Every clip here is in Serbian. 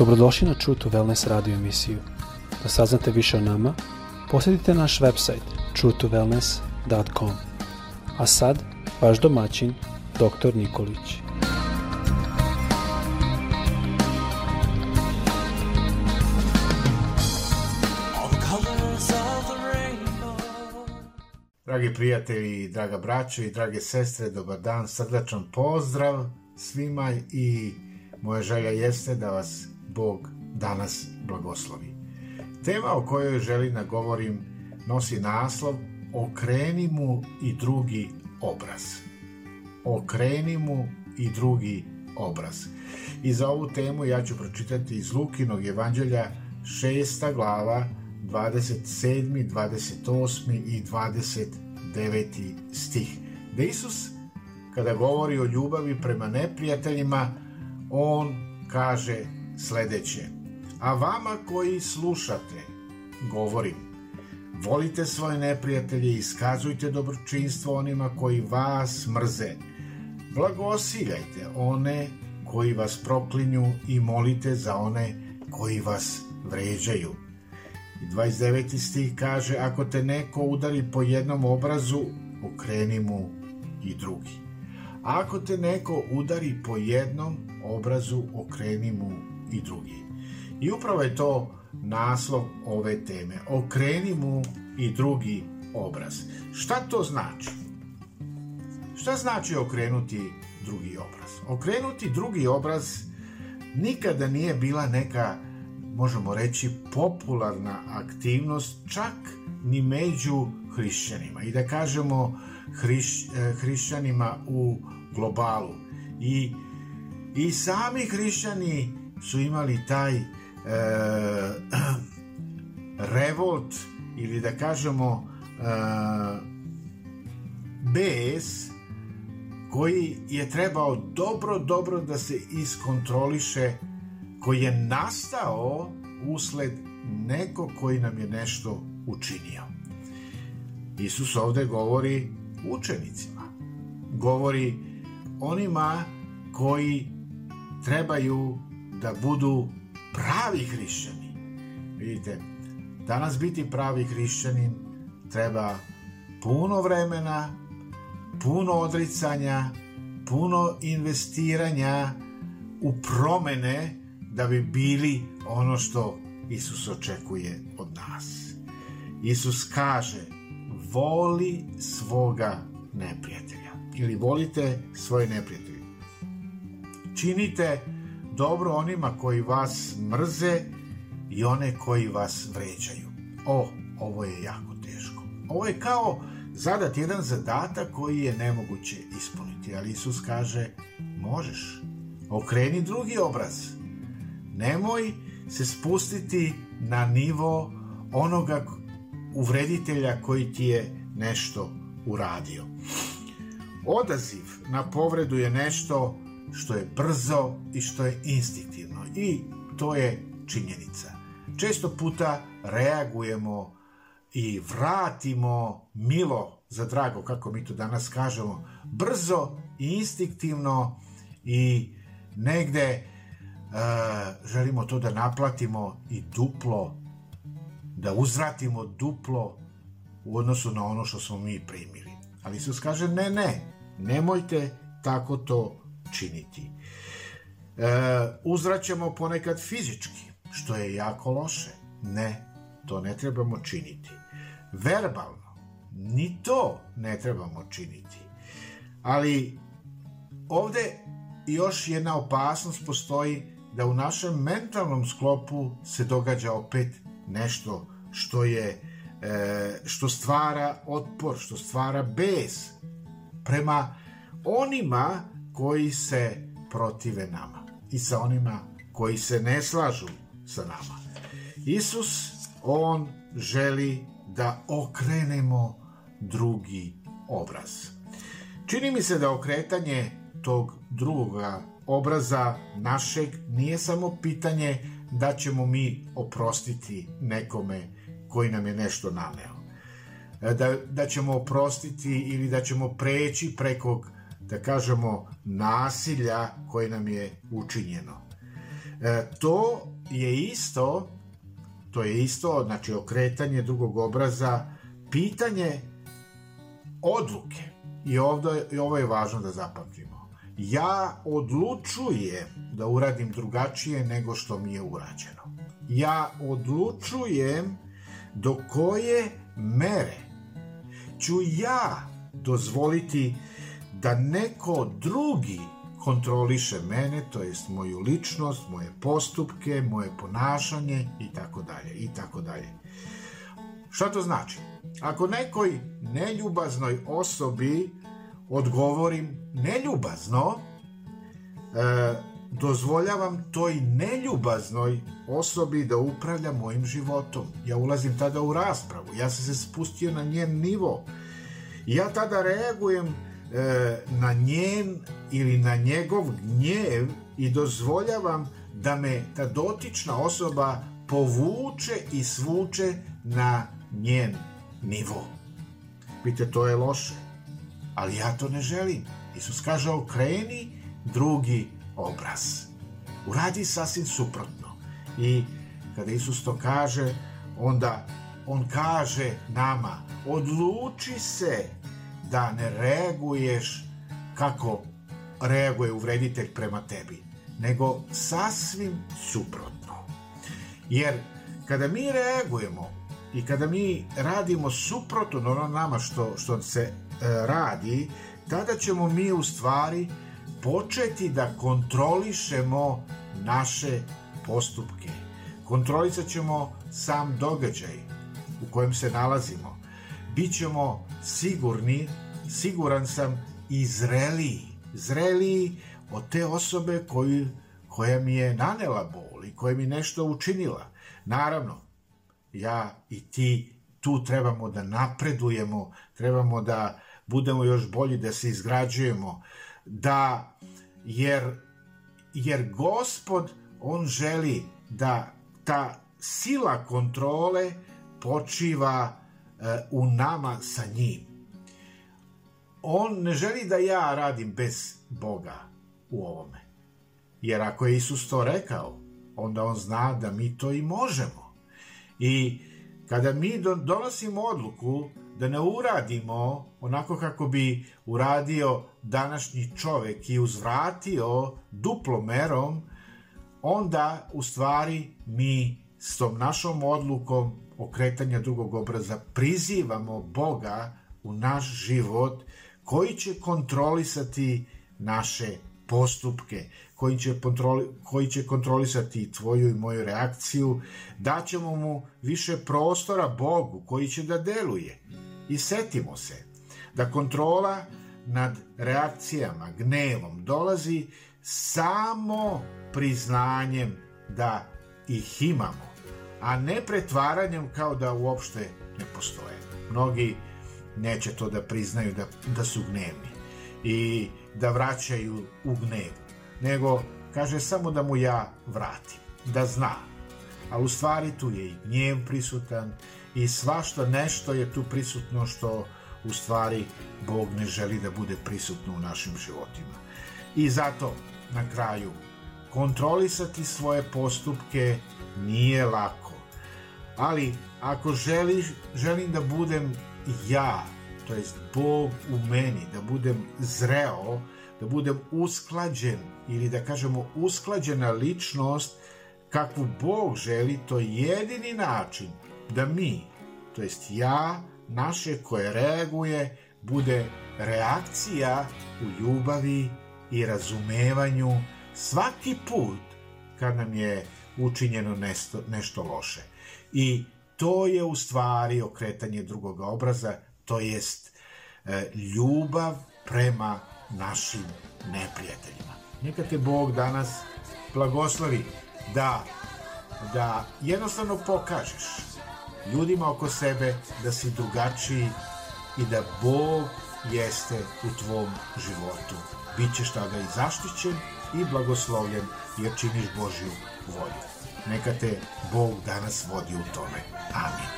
Dobrodošli na True to Wellness radio emisiju. Da saznate više o nama, posjetite naš website truetowellness.com. A sad, vaš domaćin, dr. Nikolić. Dragi prijatelji, draga braćo i drage sestre, dobar dan, srdačan pozdrav svima i moja želja jeste da vas Bog danas blagoslovi. Tema o kojoj želim da govorim nosi naslov Okreni mu i drugi obraz. Okreni mu i drugi obraz. I za ovu temu ja ću pročitati iz Lukinog evanđelja šesta glava 27., 28. i 29. stih. Da Isus, kada govori o ljubavi prema neprijateljima, on kaže sledeće. A vama koji slušate, govorim, volite svoje neprijatelje iskazujte dobročinstvo onima koji vas mrze. Blagosiljajte one koji vas proklinju i molite za one koji vas vređaju. I 29. stih kaže, ako te neko udari po jednom obrazu, okreni mu i drugi. Ako te neko udari po jednom obrazu, okreni mu i drugi. I upravo je to naslov ove teme. Okreni mu i drugi obraz. Šta to znači? Šta znači okrenuti drugi obraz? Okrenuti drugi obraz nikada nije bila neka, možemo reći, popularna aktivnost, čak ni među hrišćanima. I da kažemo hriš, eh, hrišćanima u globalu. I, I sami hrišćani su imali taj e, revolt ili da kažemo e, bes koji je trebao dobro, dobro da se iskontroliše, koji je nastao usled neko koji nam je nešto učinio. Isus ovde govori učenicima, govori onima koji trebaju da budu pravi hrišćani. Vidite, danas biti pravi hrišćanin treba puno vremena, puno odricanja, puno investiranja u promene da bi bili ono što Isus očekuje od nas. Isus kaže, voli svoga neprijatelja. Ili volite svoje neprijatelje. Činite dobro onima koji vas mrze i one koji vas vređaju. O, ovo je jako teško. Ovo je kao zadat jedan zadatak koji je nemoguće ispuniti, ali Isus kaže, možeš. Okreni drugi obraz. Nemoj se spustiti na nivo onoga uvreditelja koji ti je nešto uradio. Odaziv na povredu je nešto što je brzo i što je instinktivno i to je činjenica. Često puta reagujemo i vratimo milo za drago, kako mi to danas kažemo, brzo i instinktivno i negde uh, želimo to da naplatimo i duplo, da uzvratimo duplo u odnosu na ono što smo mi primili. Ali Isus kaže ne, ne, nemojte tako to činiti. E, uzraćamo ponekad fizički, što je jako loše. Ne, to ne trebamo činiti. Verbalno, ni to ne trebamo činiti. Ali ovde još jedna opasnost postoji da u našem mentalnom sklopu se događa opet nešto što je e, što stvara otpor, što stvara bes prema onima koji se protive nama i sa onima koji se ne slažu sa nama. Isus, on želi da okrenemo drugi obraz. Čini mi se da okretanje tog drugoga obraza našeg nije samo pitanje da ćemo mi oprostiti nekome koji nam je nešto naneo. Da, da ćemo oprostiti ili da ćemo preći preko da kažemo, nasilja koje nam je učinjeno. E, to je isto, to je isto, znači okretanje drugog obraza, pitanje odluke. I, ovdje, i ovo je važno da zapamtimo. Ja odlučujem da uradim drugačije nego što mi je urađeno. Ja odlučujem do koje mere ću ja dozvoliti da neko drugi kontroliše mene, to jest moju ličnost, moje postupke, moje ponašanje i tako dalje i tako dalje. Šta to znači? Ako nekoj neljubaznoj osobi odgovorim neljubazno, e, dozvoljavam toj neljubaznoj osobi da upravlja mojim životom. Ja ulazim tada u raspravu, ja sam se spustio na njen nivo. Ja tada reagujem na njen ili na njegov gnjev i dozvoljavam da me ta dotična osoba povuče i svuče na njen nivo. Vidite, to je loše. Ali ja to ne želim. Isus kaže, okreni drugi obraz. Uradi sasvim suprotno. I kada Isus to kaže, onda on kaže nama, odluči se da ne reaguješ kako reaguje uvreditelj prema tebi, nego sasvim suprotno. Jer kada mi reagujemo i kada mi radimo suprotno ono nama što, što se e, radi, tada ćemo mi u stvari početi da kontrolišemo naše postupke. Kontrolisat ćemo sam događaj u kojem se nalazimo. Bićemo sigurni, siguran sam, i zreliji. Zreliji od te osobe koju, koja mi je nanela bol i koja mi nešto učinila. Naravno, ja i ti tu trebamo da napredujemo, trebamo da budemo još bolji, da se izgrađujemo, da jer, jer gospod on želi da ta sila kontrole počiva u nama sa njim. On ne želi da ja radim bez Boga u ovome. Jer ako je Isus to rekao, onda on zna da mi to i možemo. I kada mi donosimo odluku da ne uradimo onako kako bi uradio današnji čovek i uzvratio duplomerom, onda u stvari mi s tom našom odlukom okretanja drugog obraza prizivamo Boga u naš život koji će kontrolisati naše postupke, koji će, kontroli, koji će kontrolisati tvoju i moju reakciju, daćemo mu više prostora Bogu koji će da deluje. I setimo se da kontrola nad reakcijama, gnevom dolazi samo priznanjem da ih imamo, a ne pretvaranjem kao da uopšte ne postoje. Mnogi neće to da priznaju da, da su gnevni i da vraćaju u gnevu, nego kaže samo da mu ja vratim, da zna. A u stvari tu je i gnjev prisutan i svašta nešto je tu prisutno što u stvari Bog ne želi da bude prisutno u našim životima. I zato na kraju kontrolisati svoje postupke nije lako. Ali ako želiš, želim da budem ja, to jest Bog u meni, da budem zreo, da budem usklađen ili da kažemo usklađena ličnost kakvu Bog želi, to je jedini način da mi, to jest ja, naše koje reaguje, bude reakcija u ljubavi i razumevanju svaki put kad nam je učinjeno nešto, nešto loše. I to je u stvari okretanje drugog obraza, to jest e, ljubav prema našim neprijateljima. Neka te Bog danas blagoslovi da, da jednostavno pokažeš ljudima oko sebe da si drugačiji i da Bog jeste u tvom životu. Bićeš tada i zaštićen i blagoslovljen jer činiš Božju volju. Neka te Bog danas vodi u tome. Amin.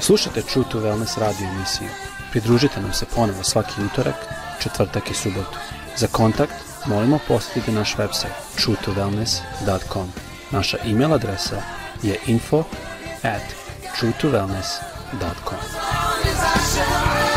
Slušajte True to Wellness radio emisiju Pridružite nam se ponovo svaki utorak, četvrtak i subotu. Za kontakt molimo posjetite naš website truetowellness.com. Naša e-mail adresa je info at truetowellness.com. www.thebrandonbrothers.com.